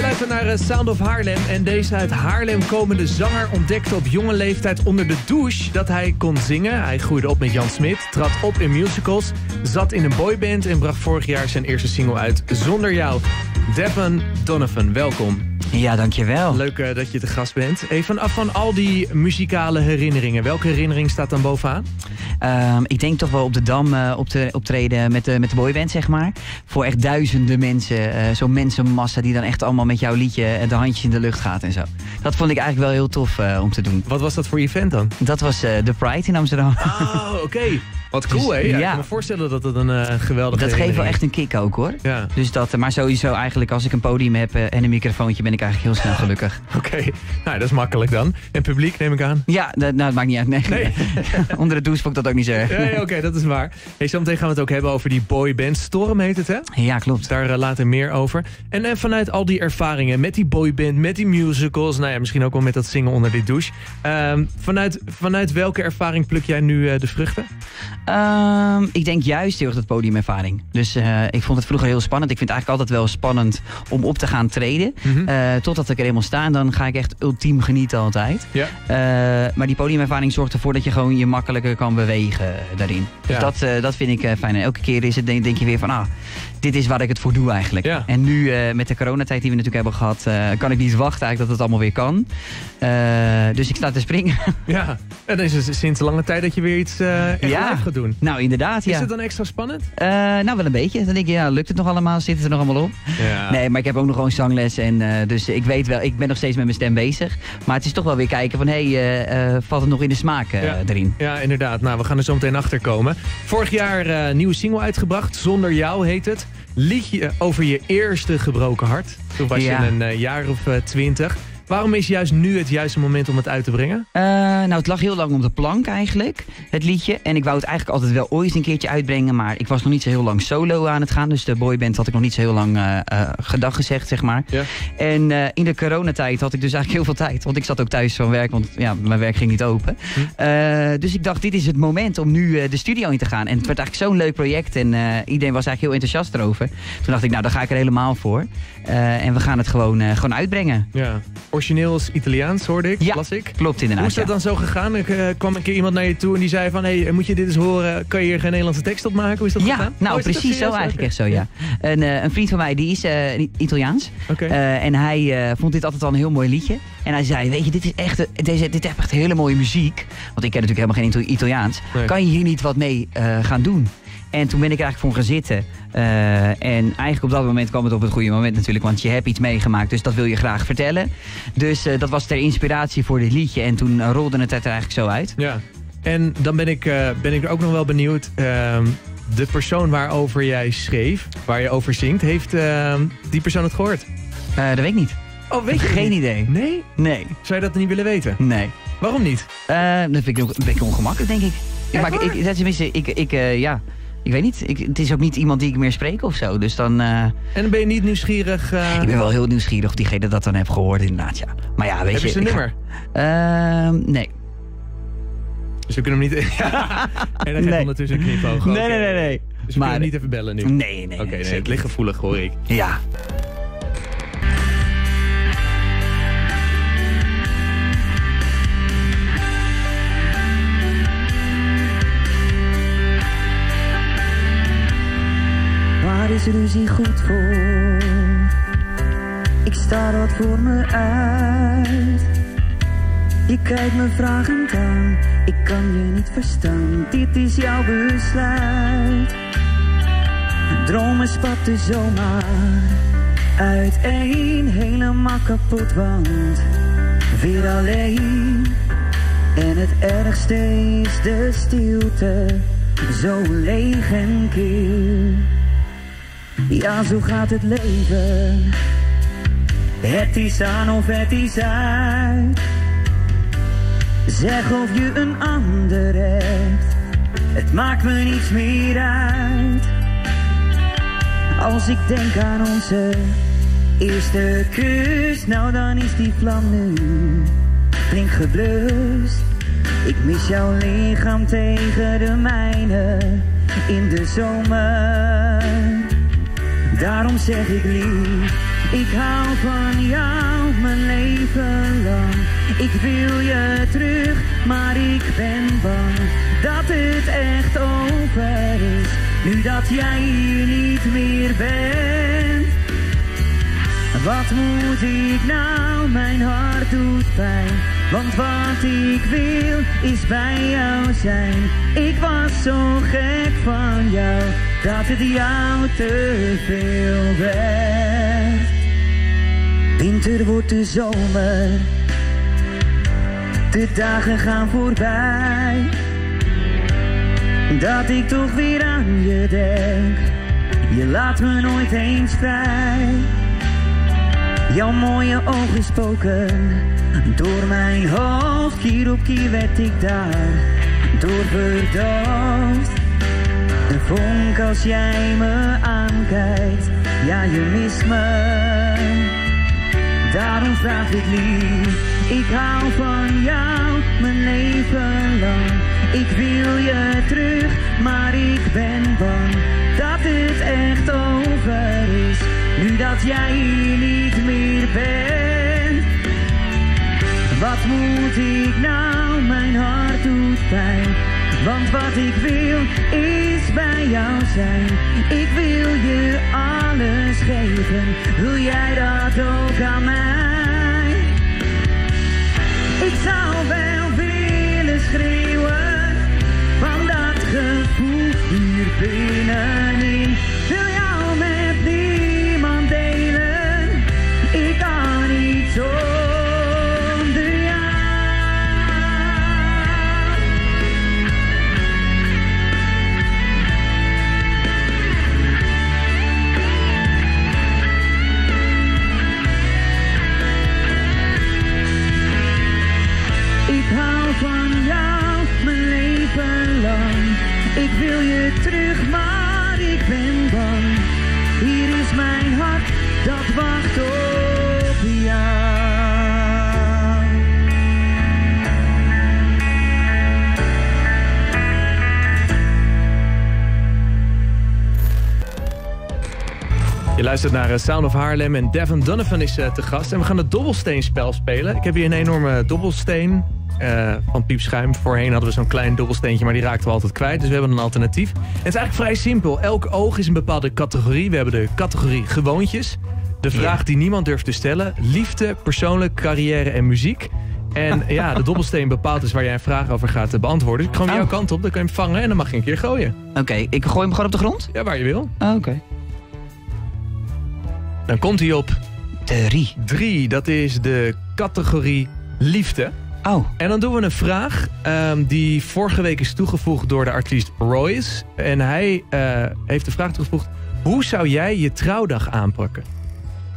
Je luistert naar eh, Sound of Haarlem en deze uit Haarlem komende zanger ontdekte op jonge leeftijd onder de douche dat hij kon zingen. Hij groeide op met Jan Smit, trad op in musicals, zat in een boyband en bracht vorig jaar zijn eerste single uit Zonder Jou. Devon Donovan, welkom. Ja, dankjewel. Leuk uh, dat je te gast bent. Hey, vanaf van al die muzikale herinneringen, welke herinnering staat dan bovenaan? Um, ik denk toch wel op de Dam uh, op te, optreden met de, met de boyband, zeg maar. Voor echt duizenden mensen. Uh, Zo'n mensenmassa die dan echt allemaal met jouw liedje de handjes in de lucht gaat en zo. Dat vond ik eigenlijk wel heel tof om te doen. Wat was dat voor event dan? Dat was de Pride in Amsterdam. Oh, oké. Okay. Wat cool, dus, hè? Ja, ja. Ik kan me voorstellen dat het een uh, geweldige Dat geeft wel echt een kick ook, hoor. Ja. Dus dat, maar sowieso eigenlijk, als ik een podium heb uh, en een microfoontje, ben ik eigenlijk heel snel gelukkig. Oké, okay. nou, dat is makkelijk dan. En publiek, neem ik aan? Ja, dat, nou, het maakt niet uit. Nee. nee. Onder de douche vond ik dat ook niet zo erg. Nee, oké, okay, dat is waar. Hey, zometeen gaan we het ook hebben over die boyband. Storm heet het, hè? Ja, klopt. Daar uh, later meer over. En, en vanuit al die ervaringen met die boyband, met die musicals, nou ja, misschien ook wel met dat zingen onder die douche. Ehm, vanuit, vanuit welke ervaring pluk jij nu de vruchten? Um, ik denk juist heel erg dat podiumervaring. Dus uh, ik vond het vroeger heel spannend. Ik vind het eigenlijk altijd wel spannend om op te gaan treden. Mm -hmm. uh, totdat ik er eenmaal sta en dan ga ik echt ultiem genieten altijd. Ja. Uh, maar die podiumervaring zorgt ervoor dat je gewoon je makkelijker kan bewegen daarin. Dus ja. dat, dat vind ik fijn. En elke keer is het, denk, denk, je weer van, ah, dit is waar ik het voor doe eigenlijk. Ja. En nu met de coronatijd die we natuurlijk hebben gehad, kan ik niet wachten eigenlijk dat het allemaal weer kan. dus ik sta te springen. Ja, en dan is het sinds lange tijd dat je weer iets echt ja. gaat doen. Nou, inderdaad, ja. Is het dan extra spannend? Nou, wel een beetje. Dan denk je, ja, lukt het nog allemaal? Zit het er nog allemaal op? Ja. Nee, maar ik heb ook nog gewoon zangles. En, dus ik weet wel, ik ben nog steeds met mijn stem bezig. Maar het is toch wel weer kijken van, hé, hey, valt het nog in de smaak erin? Ja, inderdaad. Nou, we gaan er zo meteen achter komen. Vorig jaar nieuwe single uitgebracht. Zonder jou heet het. Liedje over je eerste gebroken hart. Toen was je een jaar of twintig. Waarom is juist nu het juiste moment om het uit te brengen? Uh, nou, het lag heel lang op de plank eigenlijk, het liedje. En ik wou het eigenlijk altijd wel ooit een keertje uitbrengen. Maar ik was nog niet zo heel lang solo aan het gaan. Dus de boyband had ik nog niet zo heel lang uh, uh, gedag gezegd, zeg maar. Ja. En in de coronatijd had ik dus eigenlijk heel veel tijd. Want ik zat ook thuis van werk, want ja, mijn werk ging niet open. Hm. dus ik dacht, dit is het moment om nu de studio in te gaan. En het werd eigenlijk zo'n leuk project. En iedereen was eigenlijk heel enthousiast erover. Toen dacht ik, nou, daar ga ik er helemaal voor. En we gaan het gewoon, gewoon uitbrengen. Ja origineel Italiaans, hoorde ik, ja, las ik. klopt inderdaad. Hoe is dat dan zo gegaan? Er uh, kwam een keer iemand naar je toe en die zei van... hey, moet je dit eens horen? Kan je hier geen Nederlandse tekst op maken? Hoe is dat ja, gegaan? nou precies zo eigenlijk echt zo, ja. Een, een vriend van mij, die is Italiaans. Okay. en hij vond dit altijd al een heel mooi liedje. En hij zei, weet je, dit is echt, deze, dit is echt hele mooie muziek. Want ik ken natuurlijk helemaal geen Italiaans. Nee. Kan je hier niet wat mee gaan doen? En toen ben ik eigenlijk voor gaan zitten. Uh, en eigenlijk op dat moment kwam het op het goede moment natuurlijk. Want je hebt iets meegemaakt, dus dat wil je graag vertellen. Dus uh, dat was ter inspiratie voor dit liedje. En toen rolde het er eigenlijk zo uit. Ja, en dan ben ik, ben ik ook nog wel benieuwd. Ehm, de persoon waarover jij schreef, waar je over zingt, heeft ehm, die persoon het gehoord? dat weet ik niet. Oh, weet je Geen idee. Nee? Nee. Zou je dat niet willen weten? Nee. Waarom niet? dat vind ik een beetje ongemakkelijk, denk ik. Ik, tenminste, ik, ik ja... Ik weet niet. Ik, het is ook niet iemand die ik meer spreek of zo. Dus dan, uh... En dan ben je niet nieuwsgierig? Uh... Ik ben wel heel nieuwsgierig of diegene dat dan heeft gehoord inderdaad, ja. Maar ja, weet Heb je... Heb je zijn nummer? Ga... Uh, nee. Dus we kunnen hem niet... en dan nee. ondertussen een knipoog. Nee, nee, nee, nee. Dus we maar... kunnen niet even bellen nu? Nee, nee. Oké, okay, nee, het ligt gevoelig hoor ik. Ja. Is ruzie goed voor? Ik sta wat voor me uit. Je kijkt me vragend aan, ik kan je niet verstaan. Dit is jouw besluit. Dromen spatten zomaar uiteen, helemaal kapot, want weer alleen. En het ergste is de stilte, zo leeg en kil. Ja, zo gaat het leven. Het is aan of het is uit. Zeg of je een ander hebt. Het maakt me niets meer uit. Als ik denk aan onze eerste kus, nou dan is die vlam nu flink geblust. Ik mis jouw lichaam tegen de mijne in de zomer. Daarom zeg ik lief Ik hou van jou mijn leven lang. Ik wil je terug, maar ik ben bang dat het echt over is. Nu dat jij hier niet meer bent. Wat moet ik nou? Mijn hart doet pijn. Want wat ik wil is bij jou zijn. Ik was zo gek van jou dat het jou te veel werd. Winter wordt de zomer. De dagen gaan voorbij. Dat ik toch weer aan je denk. Je laat me nooit eens vrij. Jouw mooie ogen spoken door mijn hoofd. Kier op kier werd ik daar door verdoofd. De vonk als jij me aankijkt, ja je mist me. Daarom vraag ik lief, ik hou van jou mijn leven lang. Ik wil je terug, maar ik ben bang dat het echt over is. Nu dat jij hier niet meer bent. Wat moet ik nou? Mijn hart doet pijn. Want wat ik wil is bij jou zijn. Ik wil je alles geven. Wil jij dat ook aan mij? Ik zou wel willen schreeuwen van dat gevoel hier binnenin. Terug, maar ik ben bang. Hier is mijn hart, dat wacht op jou. Je luistert naar eh, Sound of Haarlem en Devin Donovan is eh, te gast. En we gaan het dobbelsteenspel spelen. Ik heb hier een enorme dobbelsteen eh, van piepschuim. Voorheen hadden we zo'n klein dobbelsteentje, maar die raakten we altijd kwijt. Dus we hebben een alternatief. En het is eigenlijk vrij simpel. Elk oog is een bepaalde categorie. We hebben de categorie gewoontjes. De vraag die niemand durft te stellen. Liefde, persoonlijk, carrière en muziek. En ja, de dobbelsteen bepaalt dus waar jij een vraag over gaat eh, beantwoorden. Dus ik gewoon Oh. jouw kant op, dan kan je hem vangen en dan mag je een keer gooien. Oké, ik gooi hem gewoon op de grond? Ja, waar je wil. Oh, Oké. Dan komt hij op Drie. drie. Dat is de categorie liefde. En dan doen we een vraag ehm, die vorige week is toegevoegd door de artiest Royce. En hij eh, heeft de vraag toegevoegd... Hoe zou jij je trouwdag aanpakken?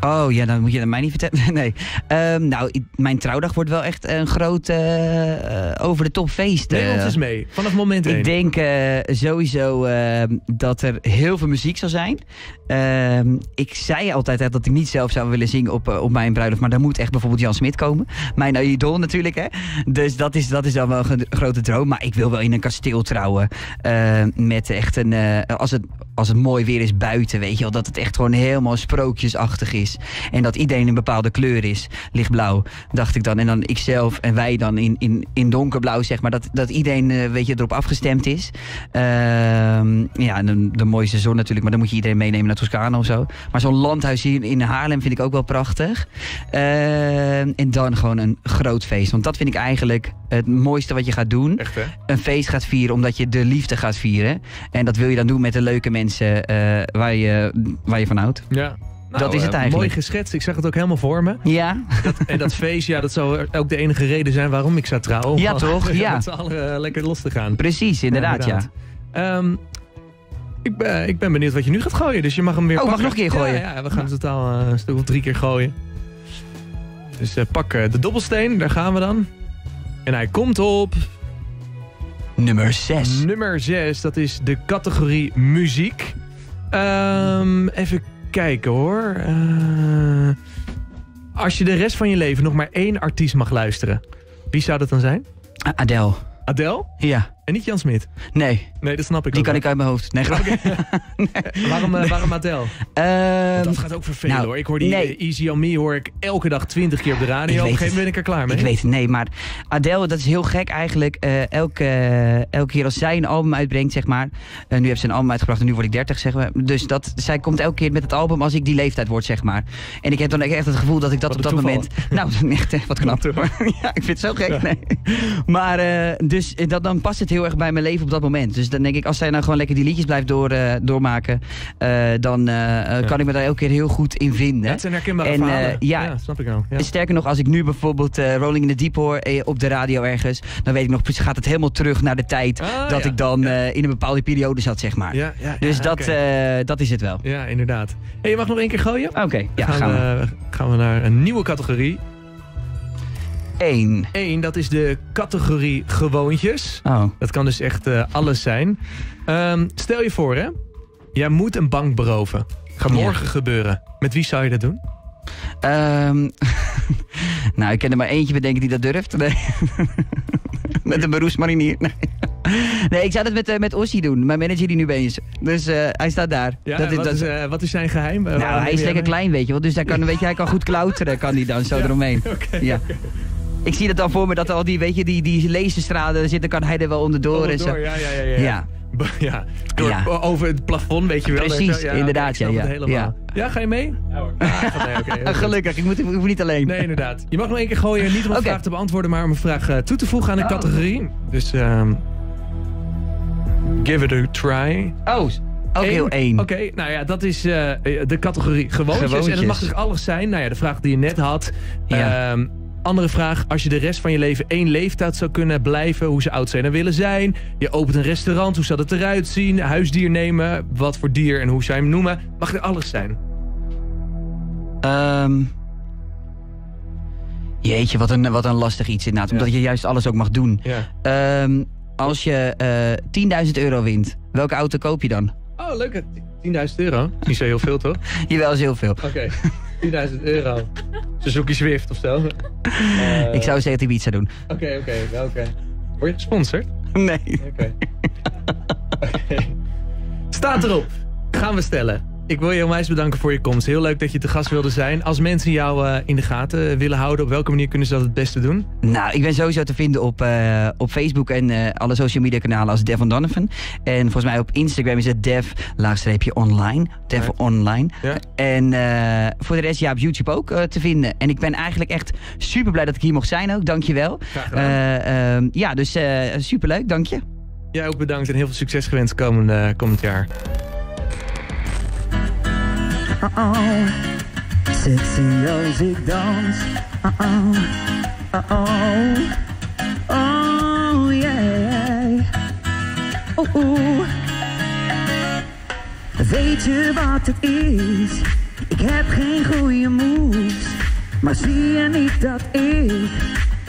Oh ja, dan moet je dat mij niet vertellen. Nee. Ehm, nou, mijn trouwdag wordt wel echt een groot eh, eh, over de top feest. Neem eh. ons eens mee, vanaf moment één. Ik denk eh, sowieso ehm, dat er heel veel muziek zal zijn. Ehm, ik zei altijd hè, dat ik niet zelf zou willen zingen op, eh, op mijn bruiloft. Maar dan moet echt bijvoorbeeld Jan Smit komen. Mijn idool natuurlijk. Hè? Dus dat is, dat is dan wel een grote droom. Maar ik wil wel in een kasteel trouwen. eh, met echt een... eh, als, het, als het mooi weer is buiten, weet je wel. Dat het echt gewoon helemaal sprookjesachtig is. En dat iedereen een bepaalde kleur is. Lichtblauw, dacht ik dan. En dan ikzelf en wij dan in, in, in donkerblauw, zeg maar. Dat, dat iedereen, eh, weet je, erop afgestemd is. Ehm, ja, en de, de mooiste zon natuurlijk. Maar dan moet je iedereen meenemen naar Toscane of zo. Maar zo'n landhuis hier in Haarlem vind ik ook wel prachtig. Ehm, en dan gewoon een groot feest. Want dat vind ik eigenlijk het mooiste wat je gaat doen. Echt hè? Een feest gaat vieren omdat je de liefde gaat vieren. En dat wil je dan doen met de leuke mensen eh, waar, je, waar je van houdt. Ja. Dat is het eh, eigenlijk. Mooi geschetst, ik zag het ook helemaal voor me. Ja, En dat feest, ja, dat zou ook de enige reden zijn waarom ik zou trouwen. Ja, toch? Ja. Met z'n allen eh, lekker los te gaan. precies, inderdaad, ja. inderdaad. Ehm, ik, ben, ik ben benieuwd wat je nu gaat gooien, dus je mag hem weer Oh, mag pakken. nog een keer gooien? Ja, ja we gaan totaal eh, een stuk of drie keer gooien. Dus pak de dobbelsteen, daar gaan we dan. En hij komt op Nummer 6. nummer 6, dat is de categorie muziek. Ehm, even kijken hoor. Eh, als je de rest van je leven nog maar één artiest mag luisteren, wie zou dat dan zijn? Adele. Adele? Ja. En niet Jan Smit? Nee. Nee, dat snap ik Die ook kan wel. ik uit mijn hoofd. Nee, grapje. Waarom, eh, waarom Adele? Ehm, Want dat gaat ook vervelen nou, hoor. Ik hoor die nee. eh, Easy on Me hoor ik elke dag 20 keer op de radio. Ik Op een gegeven moment ben ik er klaar mee. Ik weet het, nee, maar Adele, dat is heel gek eigenlijk. Eh, elke, elke keer als zij een album uitbrengt, zeg maar. nu heeft ze een album uitgebracht en nu word ik 30, zeg maar. Dus dat, zij komt elke keer met het album als ik die leeftijd word, zeg maar. En ik heb dan echt het gevoel dat ik dat Wat op dat toeval. moment. Nou, echt wat knap. ja, ik vind het zo gek. Nee. Maar eh, dus dat, dan past het heel erg bij mijn leven op dat moment. Dus dan denk ik, als zij nou gewoon lekker die liedjes blijft door, eh, doormaken, eh, dan eh, kan ik me daar elke keer heel goed in vinden. Ja, het zijn herkenbare En, verhalen. ja. snap ik nou. Sterker nog, als ik nu bijvoorbeeld Rolling in the Deep hoor eh, op de radio ergens, dan weet ik nog, precies gaat het helemaal terug naar de tijd Ah, dat ik dan in een bepaalde periode zat, zeg maar. Ja, ja, ja, Dus dat, dat is het wel. Ja, inderdaad. Hey, je mag nog één keer gooien. Oké, ja, gaan we, gaan we naar een nieuwe categorie. Eén. Eén, dat is de categorie gewoontjes. Oh. Dat kan dus echt eh, alles zijn. Ehm, stel je voor, hè. Jij moet een bank beroven. Gaat Ja. morgen gebeuren. Met wie zou je dat doen? Ehm, nou, ik ken er maar eentje bedenken die dat durft. Nee. met een beroepsmarinier. Nee. nee, ik zou dat met, eh, met Ossie doen. Mijn manager die nu bij is. Dus eh, hij staat daar. Ja, dat, wat, dat, is, wat is zijn geheim? Eh, nou, hij is lekker mee? klein, weet je wel. Dus hij kan, weet je, hij kan goed klauteren, kan hij dan, zo Ja. eromheen. Oké, Ja. Ik zie dat dan voor me, dat al die, weet je, die, die laserstralen zitten, kan hij er wel onderdoor en zo. Door, ja, ja, ja. ja. Ja. Door, Ja. Over het plafond, weet je wel. Precies, Ja, inderdaad, ja, het ja. Ja. ga je mee? Ja hoor. oké, oké. Gelukkig, ik moet, ik hoef niet alleen. Nee, inderdaad. Je mag nog één keer gooien, niet om een Oké. vraag te beantwoorden, maar om een vraag eh, toe te voegen aan de Oh. categorie. Dus, ehm give it a try. Oh, ook Eén? heel één. Oké, nou ja, dat is eh, de categorie gewoontjes. En dat mag dus alles zijn. Nou ja, de vraag die je net had. Ja. Ehm, andere vraag, als je de rest van je leven één leeftijd zou kunnen blijven, hoe zou oud zijn en willen zijn? Je opent een restaurant, hoe zou het eruit zien? Huisdier nemen, wat voor dier en hoe zou je hem noemen? Mag er alles zijn? Ehm, jeetje, wat een, wat een lastig iets inderdaad. Omdat je juist alles ook mag doen. Ja. Ehm, als je eh 10.000 euro wint, welke auto koop je dan? Oh, leuk. 10.000 euro. Niet zo heel veel, toch? Jawel, is heel veel. Oké, 10.000 euro. Suzuki Swift of zo. Eh, Ik zou zeggen Ibiza doen. Oké, oké, oké. Word je gesponsord? Nee. Oké. Oké. Staat erop. Gaan we stellen. Ik wil je onwijs bedanken voor je komst. Heel leuk dat je te gast wilde zijn. Als mensen jou eh, in de gaten willen houden, op welke manier kunnen ze dat het beste doen? Nou, ik ben sowieso te vinden op, eh, op Facebook en eh, alle social media kanalen als Dev van Donovan. En volgens mij op Instagram is het Dev, laagstreepje online. Dev Right. online. Ja. En eh, voor de rest, ja, op YouTube ook eh, te vinden. En ik ben eigenlijk echt super blij dat ik hier mocht zijn ook. Dankjewel. Graag gedaan. Eh ehm, ja, dus eh super leuk, dank je. Jij ook bedankt en heel veel succes gewenst komend, eh, komend jaar. Uh-oh. Sexy als ik dans. Uh-oh. Uh-oh. Oh, yeah. Oeh, oeh. Weet je wat het is? Ik heb geen goede moves. Maar zie je niet dat ik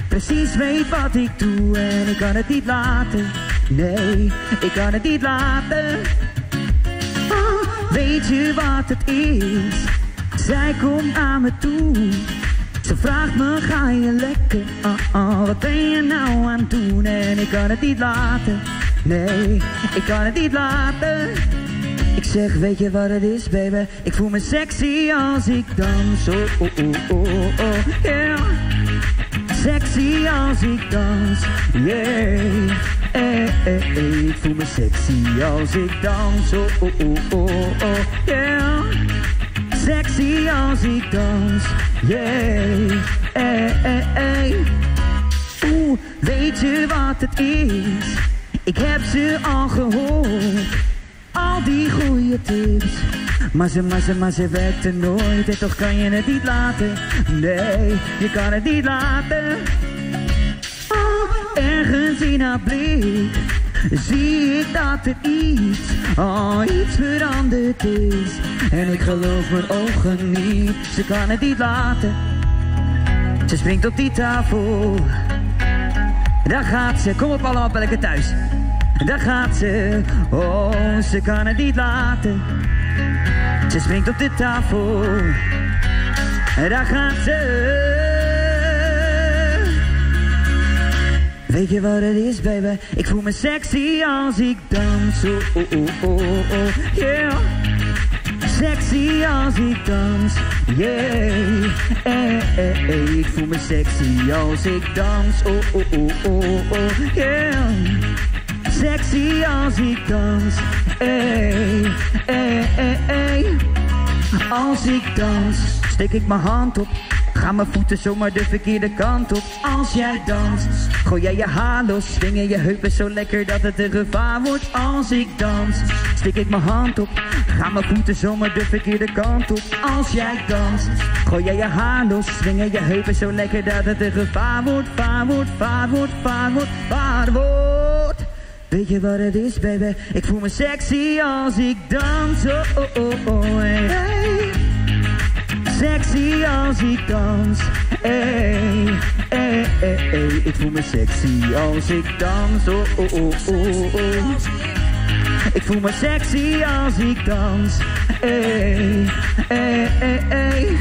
precies weet wat ik doe en ik kan het niet laten? Nee, ik kan het niet laten. Weet je wat het is? Zij komt naar me toe. Ze vraagt me, ga je lekker? Oh, oh, wat ben je nou aan het doen? En ik kan het niet laten. Nee, ik kan het niet laten. Ik zeg, weet je wat het is, baby? Ik voel me sexy als ik dans. Oh, oh, oh, oh, oh, yeah. Sexy als ik dans, yeah. Eh, eh, eh. Ik voel me sexy als ik dans, oh, oh, oh, oh, oh, yeah. Sexy als ik dans, yeah. Eh, eh, eh. Weet je wat het is? Ik heb ze al gehoord. Al die goede tips. Maar ze, maar ze, maar ze werkten nooit. En toch kan je het niet laten. Nee, je kan het niet laten. Ergens in haar blik. Zie ik dat er iets, oh iets veranderd is. En ik geloof mijn ogen niet. Ze kan het niet laten. Ze springt op die tafel. Daar gaat ze, kom op allemaal lekker thuis. Daar gaat ze, oh ze kan het niet laten. Ze springt op de tafel. Daar gaat ze. Weet je wat het is, baby? Ik voel me sexy als ik dans. Oh, oh, oh, oh. Sexy als ik dans, yeah. Eh, eh, eh. Ik voel me sexy als ik dans. Oh, oh, yeah. Sexy als ik dans, eh, eh, eh, eh. Als ik dans, steek ik mijn hand op. Ga mijn voeten zomaar de verkeerde kant op. Als jij danst, gooi jij je haar los. Swingen je heupen zo lekker dat het een gevaar wordt. Als ik dans, steek ik mijn hand op. Ga mijn voeten zomaar de verkeerde kant op. Als jij danst, gooi jij je haar los. Swingen je heupen zo lekker dat het een gevaar wordt. Vaar wordt, vaar wordt, vaar wordt, vaar wordt. Weet je wat het is, baby? Ik voel me sexy als ik dans. Oh, oh, oh, oh, hey. Sexy als ik dans. Hey, hey, hey, hey. Ik voel me sexy als ik dans. Oh, oh, oh, oh, oh. Ik voel me sexy als ik dans. Hey, hey, hey, hey.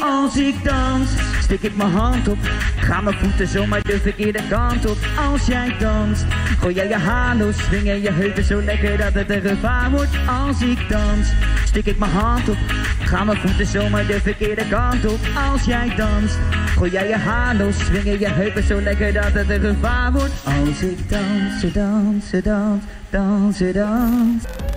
Als ik dans, steek ik mijn hand op. Ga mijn voeten zomaar de verkeerde kant op. Als jij danst, gooi jij je haar los. Swingen je heupen zo lekker dat het een gevaar wordt. Als ik dans, steek ik mijn hand op. Ga mijn voeten zomaar de verkeerde kant op. Als jij danst, gooi jij je haar los. Swingen je heupen zo lekker dat het een gevaar wordt. Als ik dans, dans, dans, dans, dans.